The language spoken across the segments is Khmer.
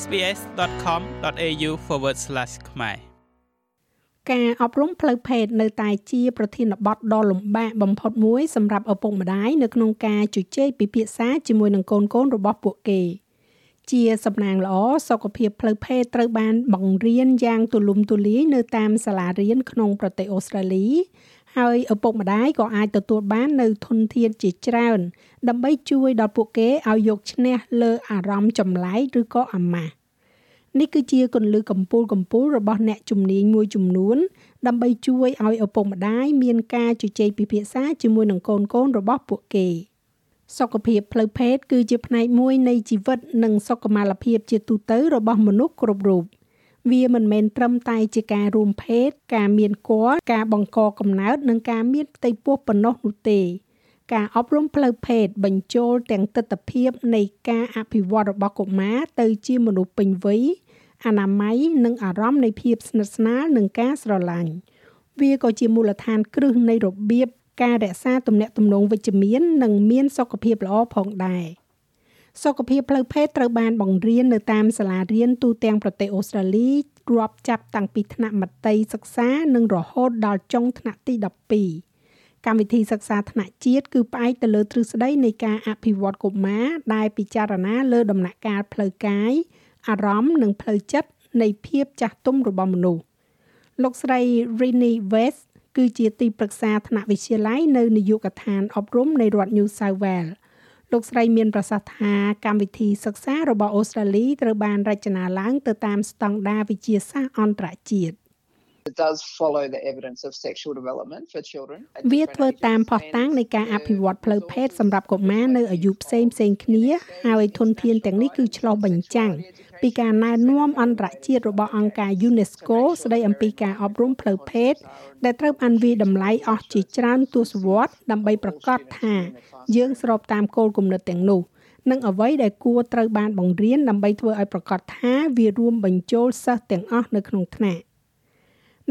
sbs.com.au/ ខ្មែរការអប់រំផ្លូវភេទនៅតែជាប្រធានបទដ៏លំបាកបំផុតមួយសម្រាប់ឪពុកម្ដាយនៅក្នុងការជជែកពិភាក្សាជាមួយនឹងកូនៗរបស់ពួកគេ ជាសំណាងល្អសុខភាពផ្លូវភេទត្រូវបានបង្រៀនយ៉ាងទូលំទូលាយនៅតាមសាលារៀនក្នុងប្រទេសអូស្ត្រាលី ហើយឪពុកម្ដាយក៏អាចទទួលបាននៅធនធានជាច្រើន ដើម្បីជួយដល់ពួកគេឲ្យយកឈ្នះលើអារម្មណ៍ចម្លែកឬក៏អាម៉ាស់នេះគឺជាគន្លឹះកម្ពូលកម្ពូលរបស់អ្នកជំនាញមួយចំនួន ដើម្បីជួយឲ្យឪពុកម្ដាយមានការជជែកពិភាក្សាជាមួយនឹងកូនកូនរបស់ពួកគេ សុខភាពផ្លូវភេទគឺជាផ្នែកមួយនៃជីវិតនិងសុខុមាលភាពជាទូទៅរបស់មនុស្សគ្រប់រូប វាមិនមែនត្រឹមតែជាការរួមភេទការមានគ័រការបង្កកំណើតនិងការមានផ្ទៃពោះប៉ុណ្ណោះនោះទេការអប់រំផ្លូវភេទបញ្ចូលទាំងទស្សនវិជ្ជានៃការអភិវឌ្ឍរបស់កុមារទៅជាមនុស្សពេញវ័យអនាម័យនិងអារម្មណ៍នៃភាពស្និទ្ធស្នាលនិងការស្រឡាញ់វាក៏ជាមូលដ្ឋានគ្រឹះនៃរបៀបការរក្សាទំនាក់ទំនងវិជ្ជមាន និងមានសុខភាពល្អផងដែរ សុខភាពផ្លូវភេទត្រូវបានបង្រៀននៅតាមសាលារៀនទូទាំងប្រទេសអូស្ត្រាលីរាប់ចាប់តាំងពីថ្នាក់មត្តេយ្យសិក្សានិងរហូតដល់ចុងថ្នាក់ទី12កម្មវិធីសិក្សាថ្នាក់ជាតិគឺផ្អែកទៅលើទ្រឹស្ដីនៃការអភិវឌ្ឍកុមារដែលពិចារណាលើដំណាក់កាលផ្លូវកាយអារម្មណ៍និងផ្លូវចិត្តនៃភាពចាស់ទុំរបស់មនុស្សលោកស្រី Rini West គឺជាទីប្រឹក្សាថ្នាក់វិទ្យាល័យនៅនាយកដ្ឋានអប់រំនៃរដ្ឋ New South Wales លោកស្រីមានប្រសាសន៍ថាកម្មវិធីសិក្សារបស់អូស្ត្រាលីត្រូវបានរចនាឡើងទៅតាមស្តង់ដារវិទ្យាសាស្ត្រអន្តរជាតិ It does follow the evidence of sexual development for children. វាធ្វើតាមផុសតាងនៃការអភិវឌ្ឍផ្លូវភេទសម្រាប់កុមារនៅអាយុផ្សេងផ្សេងគ្នាហើយធនធានទាំងនេះគឺឆ្លុះបញ្ចាំង ពីការណែនាំអន្តរជាតិរបស់អង្គការ UNESCO ស្ដីអំពីការអប់រំផ្លូវភេទដែលត្រូវបានវាតម្លៃអស់ជាច្រើនទសវត្សរ៍ដើម្បីប្រកាសថាយើងស្របតាមគោលគំនិតទាំងនោះនិងអ្វីដែលគួរត្រូវបានបង្រៀនដើម្បីធ្វើឲ្យប្រកាសថាវារួមបញ្ចូលសិស្សទាំងអស់នៅក្នុងថ្នាក់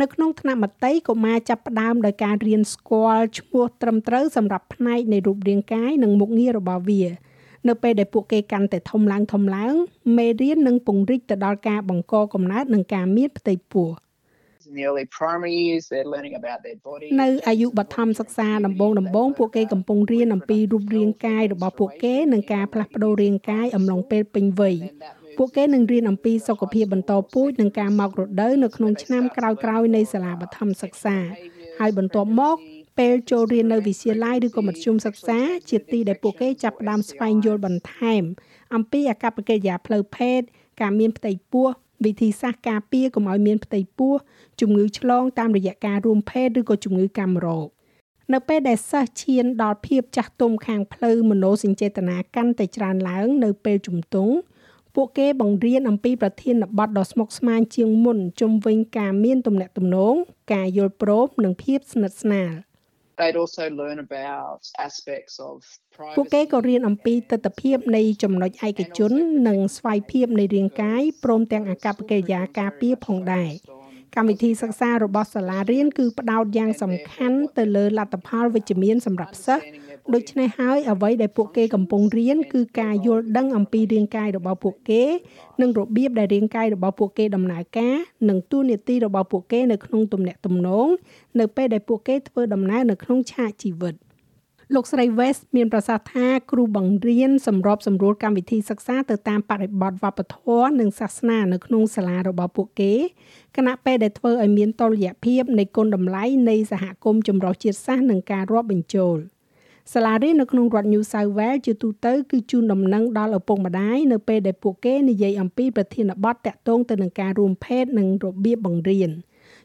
នៅក្នុងថ្នាក់មត្តេយកុមារចាប់ផ្ដើមដោយការរៀនស្គាល់ឈ្មោះត្រឹមត្រូវសម្រាប់ផ្នែកនៃរូបរាងកាយនិងមុខងាររបស់វា នៅពេលដែលពួកគេកាន់តែធំឡើងធំឡើងមេរៀននឹងពង្រីកទៅដល់ការបង្កកំណើតនិងការមានផ្ទៃពោះ in the early primary years they're learning about their body នៅអាយុបឋមសិក្សាដំបូងដំបូងពួកគេកំពុងរៀនអំពីរូបរាងកាយរបស់ពួកគេនិងការផ្លាស់ប្ដូររាងកាយអំឡុងពេលពេញវ័យពួកគេនឹងរៀនអំពីសុខភាពបន្តពូជនិងការមករដូវនៅក្នុងឆ្នាំក្រោយៗនៃសាលាបឋមសិក្សាហើយបន្ទាប់មក ពេលចូលរៀននៅវិទ្យាល័យឬក៏មធ្យមសិក្សាជាទីដែលពួកគេចាប់ផ្ដើមស្វែងយល់បន្ថែម អំពីអាកប្បកិរិយាផ្លូវភេទការមានផ្ទៃពោះវិធីសាស្ត្រការពារកុំឲ្យមានផ្ទៃពោះជំងឺឆ្លងតាមរយៈការរួមភេទឬក៏ជំងឺកាមរោគនៅពេលដែលសិស្សឈានដល់ភាពចាស់ទុំខាងផ្លូវមโนសញ្ចេតនាកាន់តែច្រើនឡើង នៅពេលជំទង់ពួកគេបង្រៀនអំពីប្រធានបទដ៏ស្មុគស្មាញជាងមុនជុំវិញការមានទំនាក់ទំនងការយល់ព្រមនិងភាពស្និទ្ធស្នាល they'd also learn about aspects of ពួកគេក៏រៀនអំពីទស្សនវិជ្ជានៃចំណុចឯកជន និងស្វ័យភាពនៃរាងកាយព្រមទាំងអាកប្បកិរិយាការពារផងដែរ កម្មវិធីសិក្សារបស់សាលារៀនគឺផ្ដោតយ៉ាងសំខាន់ទៅលើលទ្ធផលវិជ្ជមានសម្រាប់សិស្សដូច្នេះហើយអ្វីដែលពួកគេកំពុងរៀនគឺការយល់ដឹងអំពីរាងកាយរបស់ពួកគេនិងរបៀបដែលរាងកាយរបស់ពួកគេដំណើរការនិងទួនាទីរបស់ពួកគេនៅក្នុងទំនាក់ទំនងនៅពេលដែលពួកគេធ្វើដំណើរនៅក្នុងឆាកជីវិត លោកស្រី West មានប្រសាសន៍ថាគ្រូបង្រៀនសម្របសម្រួលកម្មវិធីសិក្សាទៅតាមបរិបទវប្បធម៌និងសាសនានៅក្នុងសាលារបស់ពួកគេគណៈពេលដែលធ្វើឲ្យមានតុល្យភាពនៃគុណតម្លៃនៃសហគមន៍ចម្រុះជាតិសាសន៍និងការរាប់បញ្ចូល។សាលារៀននៅក្នុងរដ្ឋ New South Wales ជាទូទៅគឺជូនដំណឹងដល់ឪពុកម្ដាយនៅពេលដែលពួកគេនិយាយអំពីប្រធានបទតាក់ទងទៅនឹងការរួមភេទនិងរបៀបបង្រៀន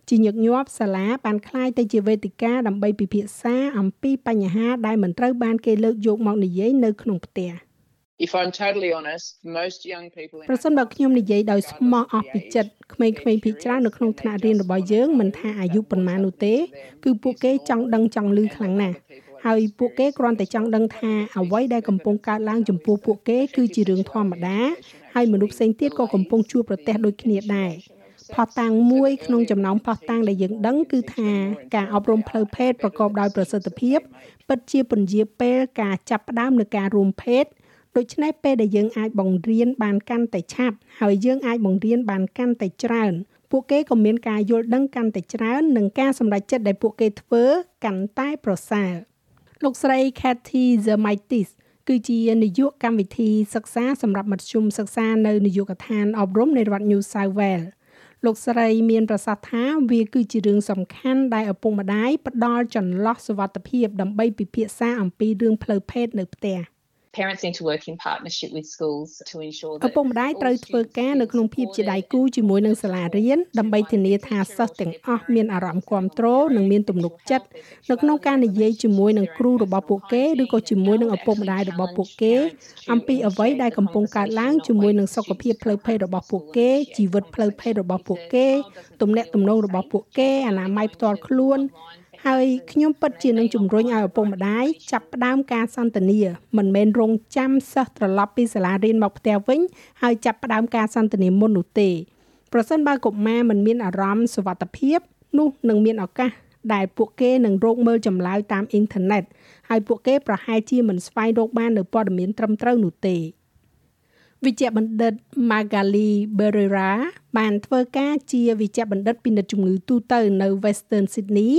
ជាញឹកញាប់សាលាបានคล้ายទៅជាវេទិកាដើម្បីពិភាក្សាអំពីបញ្ហាដែលមិនត្រូវបានគេលើកយកមកនិយាយនៅក្នុងផ្ទះ If I'm totally honest most young people ប្រសិនបើខ្ញុំនិយាយដោយស្មោះអស់ពីចិត្តក្មេងៗភាគច្រើននៅក្នុងថ្នាក់រៀនរបស់យើងមិនថាអាយុប៉ុន្មាននោះទេគឺពួកគេចង់ដឹងចង់ឮខ្លាំងណាស់ហើយពួកគេគ្រាន់តែចង់ដឹងថាអ្វីដែលកំពុងកើតឡើងចំពោះពួកគេគឺជារឿងធម្មតាហើយមនុស្សផ្សេងទៀតក៏កំពុងជួបប្រទះដូចគ្នាដែរ ផុសតាំងមួយក្នុងចំណោមផុសតាំងដែលយើងដឹងគឺថាការអប់រំផ្លូវភេទប្រកបដោយប្រសិទ្ធភាពពិតជាពន្យាពេលការចាប់ផ្ដើមនៃការរួមភេទដូច្នេះពេលដែលយើងអាចបង្រៀនបានកាន់តែឆាប់ហើយយើងអាចបង្រៀនបានកាន់តែច្រើនពួកគេក៏មានការយល់ដឹងកាន់តែច្រើននិងការសម្រេចចិត្តដែលពួកគេធ្វើកាន់តែប្រសើរលោកស្រី Kathy Zemaitis គឺជានាយកកម្មវិធីសិក្សាសម្រាប់មធ្យមសិក្សានៅនាយកដ្ឋានអប់រំនៃរដ្ឋ New South Wales លោកស្រីមានប្រសាសន៍ថាវាគឺជារឿងសំខាន់ដែលឪពុកម្ដាយផ្ដល់ចន្លោះសុវត្ថិភាពដើម្បីពិភាក្សាអំពីរឿងផ្លូវភេទនៅផ្ទះ។ parents need to work in partnership with schools to ensure that ឪពុកម្ដាយត្រូវធ្វើការនៅក្នុងភាពជាដៃគូជាមួយនឹងសាលារៀនដើម្បីធានាថាសិស្សទាំងអស់មានអារម្មណ៍គាំទ្រនិងមានទំនុកចិត្តនៅក្នុងការនិយាយជាមួយនឹងគ្រូរបស់ពួកគេឬក៏ជាមួយនឹងឪពុកម្ដាយរបស់ពួកគេ អំពីអ្វីដែលកំពុងកើតឡើងជាមួយនឹងសុខភាពផ្លូវភេទរបស់ពួកគេជីវិតផ្លូវភេទរបស់ពួកគេទំនាក់ទំនងរបស់ពួកគេអនាម័យផ្ទាល់ខ្លួន ហើយខ្ញុំពិតជានឹងជំរុញឲ្យឪពុកម្ដាយចាប់ផ្ដើមការសន្ទនាមិនមែនរងចាំសិស្សត្រឡប់ពីសាលារៀនមកផ្ទះវិញហើយចាប់ផ្ដើមការសន្ទនាមុននោះទេប្រសិនបើកុមារមិនមានអារម្មណ៍សុវត្ថិភាពនោះនឹងមានឱកាសដែលពួកគេនឹងរកមើលចម្លើយតាមអ៊ីនធឺណិតហើយពួកគេប្រហែលជាមិនស្វែងរកបាននូវព័ត៌មានត្រឹមត្រូវនោះទេ វិជ្ជបណ្ឌិត Magali Berera បានធ្វើការជាវិជ្ជបណ្ឌិតពិនិត្យជំងឺទូទៅនៅ Western Sydney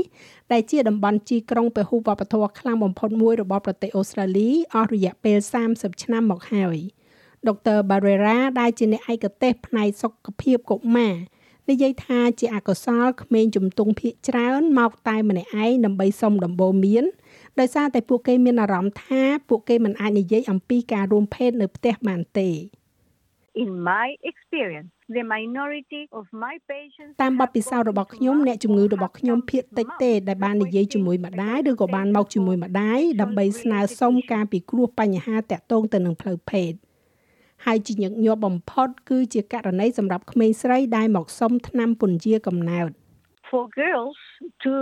ដែលជាតំបន់ជីក្រុងពហុវប្បធម៌ខ្លាំងបំផុតមួយរបស់ប្រទេសអូស្ត្រាលីអស់រយៈពេល30ឆ្នាំមកហើយដុកទ័រ Barrera ដែលជាអ្នកឯកទេសផ្នែកសុខភាពកុមារនិយាយថាជាអកុសលក្មេងជំទង់ភៀកច្រើនមកតែម្នាក់ឯងដើម្បីសុំដំបូន្មាន ដោយសារតែពួកគេមានអារម្មណ៍ថាពួកគេមិនអាចនិយាយអំពីការរួមភេទនៅផ្ទះបានទេ In my experience the minority of my patients តាមបទពិសោធន៍របស់ខ្ញុំអ្នកជំងឺរបស់ខ្ញុំភាគតិចទេដែលបាននិយាយជាមួយម្ដាយឬក៏បានមកជាមួយម្ដាយដើម្បីស្នើសុំការពិគ្រោះបញ្ហាតាក់ទងទៅនឹងផ្លូវភេទហើយជាញឹកញាប់បំផុតគឺជាករណីសម្រាប់ក្មេងស្រីដែលមកសុំថ្នាំពន្យាកំណើត for girls to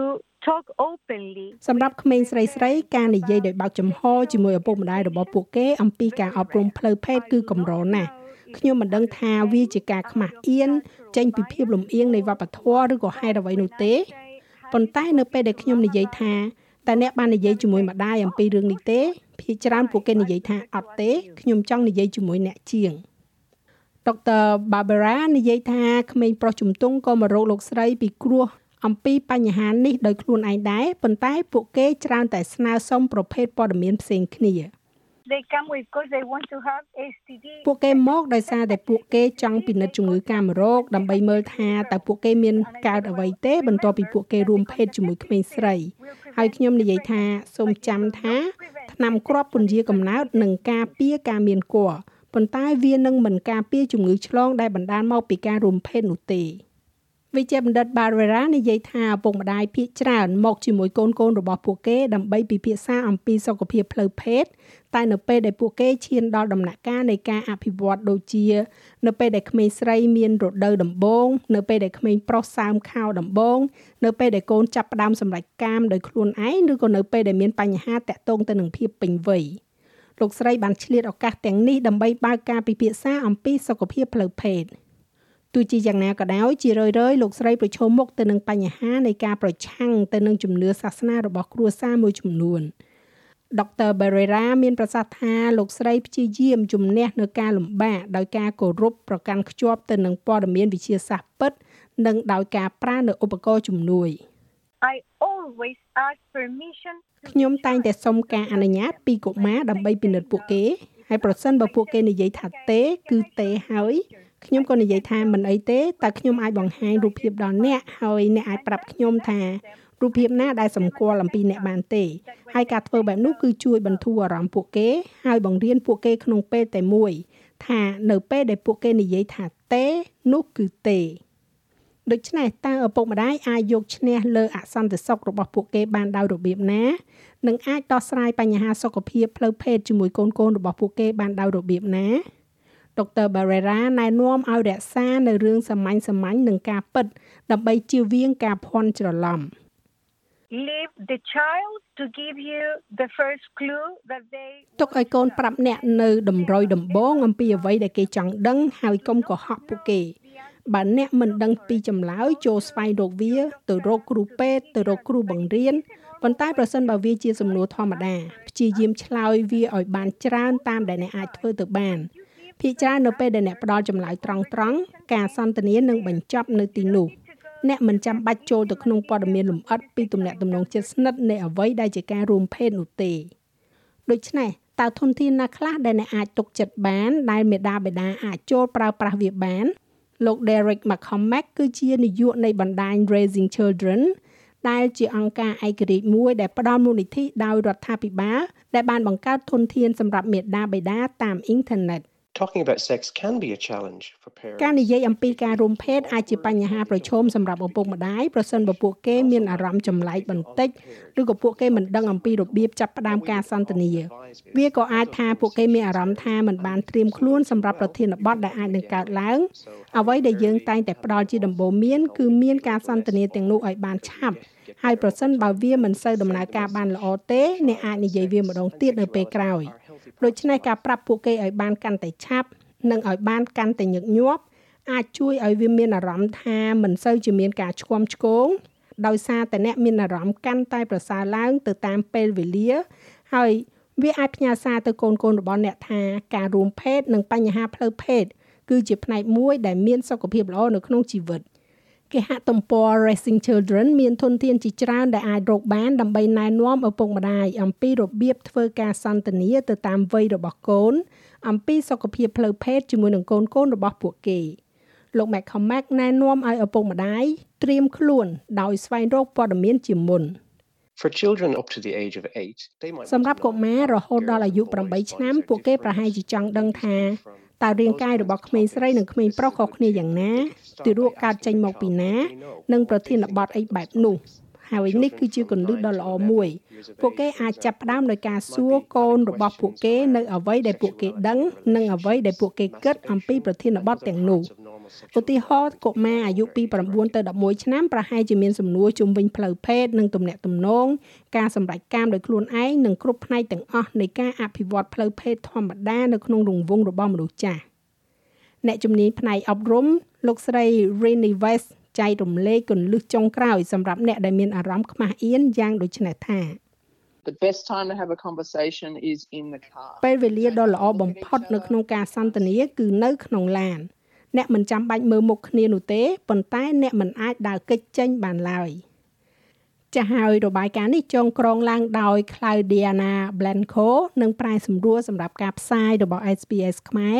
talk openly សម្រាប់ក្មេងស្រីស្រីការនិយាយដោយបើកចំហជាមួយឪពុកម្ដាយរបស់ពួកគេអំពីការអប់រំផ្លូវភេទគឺកម្រណាស់ខ្ញុំមិនដឹងថាវាជាការខ្មាស់អៀនចេញពីភាពលំអៀងនៃវប្បធម៌ឬក៏ហេតុអ្វីនោះទេប៉ុន្តែនៅពេលដែលខ្ញុំនិយាយថាតើអ្នកបាននិយាយជាមួយម្ដាយអំពីរឿងនេះទេភាគច្រើនពួកគេនិយាយថាអត់ទេខ្ញុំចង់និយាយជាមួយអ្នកជាងដុកទ័រ Barbara និយាយថាក្មេងប្រុសជំទង់ក៏មករកលោកស្រីពីគ្រោះ អំពីបញ្ហានេះដោយខ្លួនឯងដែរប៉ុន្តែពួកគេច្រើនតែស្នើសុំប្រភេទព័ត៌មានផ្សេងគ្នា they come with because they want to have STD ពួកគេមកដោយសារតែពួកគេចង់ពិនិត្យជំងឺកាមរោគដើម្បីមើលថាតើពួកគេមានកើតអ្វីទេបន្ទាប់ពីពួកគេរួមភេទជាមួយក្មេងស្រីហើយខ្ញុំនិយាយថាសូមចាំថាថ្នាំគ្រាប់ពន្យាកំណើតនឹងការពារការមានគល់ប៉ុន្តែវានឹងមិនការពារជំងឺឆ្លងដែលបណ្ដាលមកពីការរួមភេទនោះទេ វិជ្ជបណ្ឌិត Barbara និយាយថាឪពុកម្ដាយភាគច្រើនមកជាមួយកូនកូនរបស់ពួកគេដើម្បីពិភាក្សាអំពីសុខភាពផ្លូវភេទតែនៅពេលដែលពួកគេឈានដល់ដំណាក់កាលនៃការអភិវឌ្ឍដូចជា នៅពេលដែលក្មេងស្រីមានរដូវដំបូងនៅពេលដែលក្មេងប្រុសសើមខោដំបូងនៅពេលដែលកូនចាប់ផ្ដើមសម្រេចកាមដោយខ្លួនឯងឬក៏នៅពេលដែលមានបញ្ហាតាក់ទងទៅនឹងភាពពេញវ័យលោកស្រីបានឆ្លៀតឱកាសទាំងនេះដើម្បីបើកការពិភាក្សាអំពីសុខភាពផ្លូវភេទ។ ទោះជាយ៉ាងណាក៏ដោយជារឿយៗលោកស្រីប្រឈមមុខទៅនឹងបញ្ហានៃការប្រឆាំងទៅនឹងជំនឿសាសនារបស់គ្រួសារមួយចំនួនដុកទ័រ Barrera មានប្រសាសន៍ថាលោកស្រីព្យាយាមជំនះនៅការលំបាកដោយការគោរពប្រកាន់ខ្ជាប់ទៅនឹងព័ត៌មានវិទ្យាសាស្ត្រពិត និងដោយការប្រើនៅឧបករណ៍ជំនួយ I always ask permission ខ្ញុំតែងតែសុំការអនុញ្ញាតពីកុមារដើម្បីពិនិត្យពួកគេហើយប្រសិនបើពួកគេនិយាយថាទេ គឺទេហើយ ខ្ញុំក៏និយាយថាមិនអីទេតែខ្ញុំអាចបង្ហាញរូបភាពដល់អ្នកហើយអ្នកអាចប្រាប់ខ្ញុំថារូបភាពណាដែលសម្គាល់អំពីអ្នកបានទេហើយការធ្វើបែបនោះគឺជួយបន្ធូរអារម្មណ៍ពួកគេហើយបង្រៀនពួកគេក្នុងពេលតែមួយ ថានៅពេលដែលពួកគេនិយាយថាទេនោះគឺទេដូច្នេះតើឪពុកម្ដាយអាចយកឈ្នះលើអសន្តិសុខរបស់ពួកគេបានដោយរបៀបណានិងអាចដោះស្រាយបញ្ហាសុខភាពផ្លូវភេទជាមួយកូនៗរបស់ពួកគេបានដោយរបៀបណា ដុកទ័រ Barrera ណែនាំឲ្យរក្សានៅរឿងសាមញ្ញសាមញ្ញនិងការពិត ដើម្បីជៀសវាងការភ័ន្តច្រឡំ leave the child to give you the first clue that they ទុកឲ្យកូនប្រាប់អ្នកនៅតម្រុយដំបងអំពីអ្វីដែលគេចង់ដឹងហើយកុំកុហកពួកគេបើអ្នកមិនដឹងពីចម្លើយចូលស្វែងរកវា ទៅរកគ្រូពេទ្យទៅរកគ្រូបង្រៀនប៉ុន្តែប្រសិនបើវាជាសំណួរធម្មតាព្យាយាមឆ្លើយវាឲ្យបានច្រើនតាមដែលអ្នកអាចធ្វើទៅបាន ភាគច្រើននៅពេលដែលអ្នកផ្ដល់ចម្លើយត្រង់ត្រង់ការសន្ទនានឹងបញ្ចប់នៅទីនោះអ្នកមិនចាំបាច់ចូលទៅក្នុងព័ត៌មានលម្អិតពីទំនាក់ទំនងជិតស្និទ្ធនៃអ្វីដែលជាការរួមភេទនោះទេដូច្នេះតើធនធានណាខ្លះដែលអ្នកអាចទុកចិត្តបានដែលមេដាបេដាអាចចូលប្រើប្រាស់វាបានលោក Derek McCormack គឺជានាយកនៃបណ្ដាញ Raising Children ដែលជាអង្គការឯករាជ្យមួយដែលផ្ដល់មូលនិធិដោយរដ្ឋាភិបាលដែលបានបង្កើតធនធានសម្រាប់មេដាបេដាតាមអ៊ីនធឺណិត។ talking about sex can be a challenge for parents ការនិយាយអំពីការរួមភេទអាចជាបញ្ហាប្រឈមសម្រាប់ឪពុកម្ដាយប្រសិនបើពួកគេមានអារម្មណ៍ចម្លែកបន្តិចឬក៏ពួកគេមិនដឹងអំពីរបៀបចាប់ផ្ដើមការសន្ទនាវាក៏អាចថាពួកគេមានអារម្មណ៍ថាមិនបានត្រៀមខ្លួនសម្រាប់ប្រធានបទដែលអាចនឹងកើតឡើងអ្វីដែលយើងតែងតែផ្ដល់ជាដំបូន្មានគឺមានការសន្ទនាទាំងនោះឲ្យបានឆាប់ហើយប្រសិនបើវាមិនសូវដំណើរការបានល្អទេអ្នកអាចនិយាយវាម្ដងទៀតនៅពេលក្រោយ ដូច្នេះការប្រាប់ពួកគេឲ្យបានកាន់តែឆាប់និងឲ្យបានកាន់តែញឹកញាប់អាចជួយឲ្យវាមានអារម្មណ៍ថាមិនសូវជាមានការឆ្គាំឆ្គងដោយសារតែអ្នកមានអារម្មណ៍កាន់តែប្រសើរឡើងទៅតាមពេលវេលា ហើយវាអាចផ្ញើសារទៅកូនកូនរបស់អ្នកថាការរួមភេទនិងបញ្ហាផ្លូវភេទគឺជាផ្នែកមួយដែលមានសុខភាពល្អនៅក្នុងជីវិត។ គេហទំព័រ Racing Children មានធនធានជាច្រើនដែលអាចរកបានដើម្បីណែនាំឪពុកម្ដាយអំពីរបៀបធ្វើការសន្ទនាទៅតាមវ័យរបស់កូន អំពីសុខភាពផ្លូវភេទជាមួយនឹងកូនកូនរបស់ពួកគេលោក McCormack ណែនាំឲ្យឪពុកម្ដាយត្រៀមខ្លួនដោយស្វែងរកព័ត៌មានជាមុន For children up to the age of 8they might សម្រាប់កុមាររហូតដល់អាយុ8ឆ្នាំ ពួកគេប្រហែលជាចង់ដឹងថា តើរាងកាយរបស់ក្មេងស្រីនិងក្មេងប្រុសខុសគ្នាយ៉ាងណាទារកកើតចេញមកពីណា និងប្រធានបទអីបែបនោះហើយនេះគឺជាគន្លឹះដ៏ល្អមួយ ពួកគេអាចចាប់ផ្ដើមដោយការសួរកូនរបស់ពួកគេនៅអ្វីដែលពួកគេដឹង និងអ្វីដែលពួកគេគិតអំពីប្រធានបទទាំងនោះ ឧទាហរណ៍កុមារអាយុពី9ទៅ11ឆ្នាំប្រហែលជាមានសំណួរជុំវិញផ្លូវភេទនិងទំនាក់ទំនងការសម្រេចកាមដោយខ្លួនឯងនិងគ្រប់ផ្នែកទាំងអស់នៃការអភិវឌ្ឍផ្លូវភេទធម្មតានៅក្នុងរង្វង់របស់មនុស្សចាស់អ្នកជំនាញផ្នែកអប់រំលោកស្រី Rini West ចែករំលែកគន្លឹះចុងក្រោយសម្រាប់អ្នកដែលមានអារម្មណ៍ខ្មាស់អៀនយ៉ាងដូចនេះថា The best time to have a conversation is in the car. ពេលវេលាដ៏ល្អបំផុតនៅក្នុងការសន្ទនាគឺនៅក្នុងឡាន អ្នកមិនចាំបាច់មើលមុខគ្នានោះទេប៉ុន្តែអ្នកមិនអាចដើរគេចចេញបានឡើយចាស់ហើយរបាយការណ៍នេះចងក្រងឡើងដោយ Claudiana Blanco និងប្រែសម្រួលសម្រាប់ការផ្សាយរបស់ SPS ខ្មែរ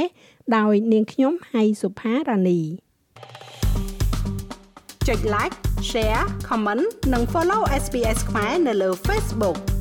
ដោយនាងខ្ញុំហៃសុផារ៉ានីចុច like share comment និង follow SPS ខ្មែរនៅលើ Facebook